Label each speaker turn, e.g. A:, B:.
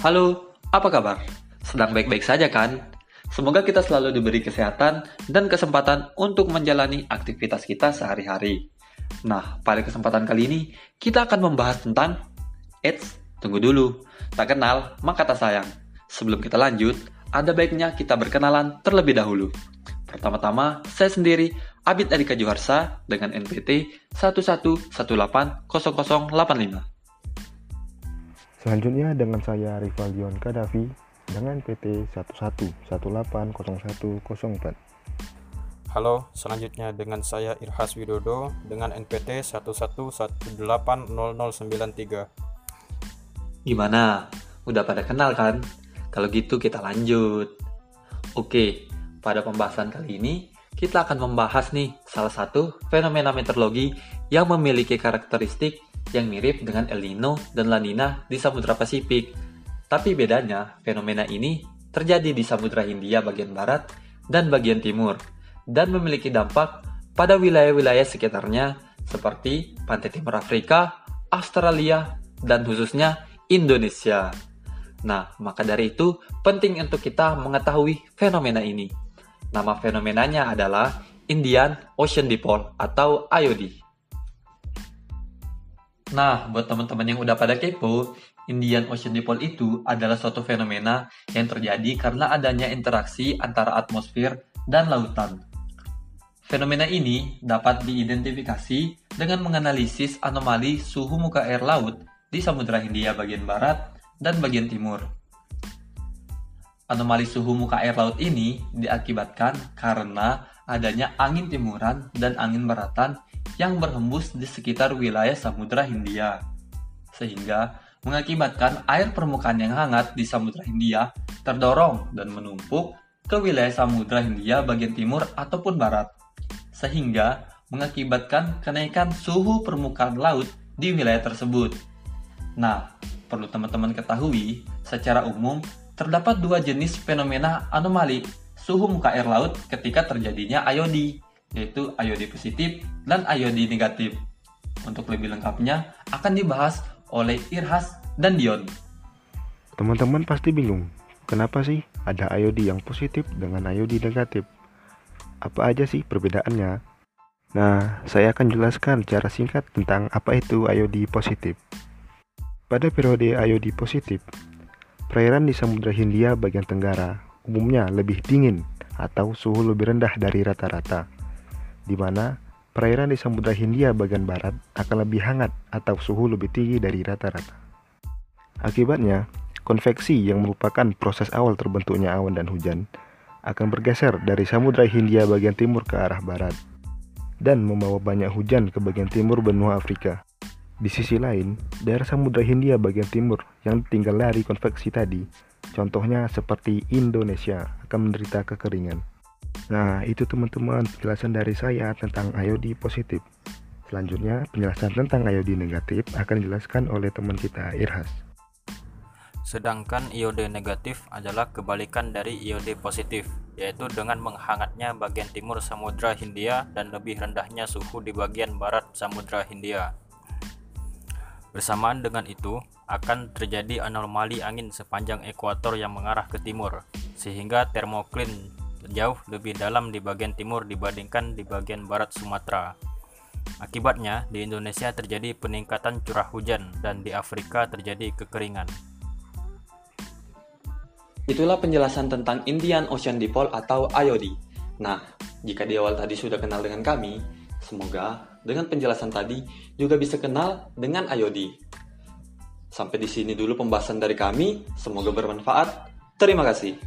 A: Halo, apa kabar? Sedang baik-baik saja kan? Semoga kita selalu diberi kesehatan dan kesempatan untuk menjalani aktivitas kita sehari-hari. Nah, pada kesempatan kali ini kita akan membahas tentang Eits, tunggu dulu. Tak kenal, maka tak sayang. Sebelum kita lanjut, ada baiknya kita berkenalan terlebih dahulu. Pertama-tama, saya sendiri, Abid Adika Juharsa, dengan NPT 11180085.
B: Selanjutnya dengan saya Rivaldion Kadafi dengan PT 11180104.
C: Halo, selanjutnya dengan saya Irhas Widodo dengan NPT 11180093.
A: Gimana? Udah pada kenal kan? Kalau gitu kita lanjut. Oke, pada pembahasan kali ini kita akan membahas nih salah satu fenomena meteorologi yang memiliki karakteristik yang mirip dengan El Nino dan La Nina di Samudra Pasifik. Tapi bedanya, fenomena ini terjadi di Samudra Hindia bagian barat dan bagian timur, dan memiliki dampak pada wilayah-wilayah sekitarnya seperti pantai timur Afrika, Australia, dan khususnya Indonesia. Nah, maka dari itu penting untuk kita mengetahui fenomena ini. Nama fenomenanya adalah Indian Ocean Dipole atau IOD. Nah, buat teman-teman yang udah pada kepo, Indian Ocean Dipole itu adalah suatu fenomena yang terjadi karena adanya interaksi antara atmosfer dan lautan. Fenomena ini dapat diidentifikasi dengan menganalisis anomali suhu muka air laut di Samudra Hindia bagian barat dan bagian timur. Anomali suhu muka air laut ini diakibatkan karena adanya angin timuran dan angin baratan yang berhembus di sekitar wilayah Samudra Hindia, sehingga mengakibatkan air permukaan yang hangat di Samudra Hindia terdorong dan menumpuk ke wilayah Samudra Hindia bagian timur ataupun barat, sehingga mengakibatkan kenaikan suhu permukaan laut di wilayah tersebut. Nah, perlu teman-teman ketahui, secara umum terdapat dua jenis fenomena anomali suhu muka air laut ketika terjadinya IOD, yaitu IOD positif dan IOD negatif. Untuk lebih lengkapnya akan dibahas oleh Irhas dan Dion.
B: Teman-teman pasti bingung, kenapa sih ada IOD yang positif dengan IOD negatif? Apa aja sih perbedaannya? Nah, saya akan jelaskan secara singkat tentang apa itu IOD positif. Pada periode IOD positif, perairan di Samudra Hindia bagian tenggara umumnya lebih dingin atau suhu lebih rendah dari rata-rata di mana perairan di Samudra Hindia bagian barat akan lebih hangat atau suhu lebih tinggi dari rata-rata. Akibatnya, konveksi yang merupakan proses awal terbentuknya awan dan hujan akan bergeser dari Samudra Hindia bagian timur ke arah barat dan membawa banyak hujan ke bagian timur benua Afrika. Di sisi lain, daerah Samudra Hindia bagian timur yang tinggal dari konveksi tadi, contohnya seperti Indonesia, akan menderita kekeringan. Nah, itu teman-teman penjelasan dari saya tentang IOD positif. Selanjutnya, penjelasan tentang IOD negatif akan dijelaskan oleh teman kita Irhas.
C: Sedangkan iode negatif adalah kebalikan dari iode positif, yaitu dengan menghangatnya bagian timur Samudra Hindia dan lebih rendahnya suhu di bagian barat Samudra Hindia. Bersamaan dengan itu, akan terjadi anomali angin sepanjang ekuator yang mengarah ke timur, sehingga termoklin jauh lebih dalam di bagian timur dibandingkan di bagian barat Sumatera. Akibatnya, di Indonesia terjadi peningkatan curah hujan dan di Afrika terjadi kekeringan.
A: Itulah penjelasan tentang Indian Ocean Dipole atau IOD. Nah, jika di awal tadi sudah kenal dengan kami, semoga dengan penjelasan tadi juga bisa kenal dengan IOD. Sampai di sini dulu pembahasan dari kami, semoga bermanfaat. Terima kasih.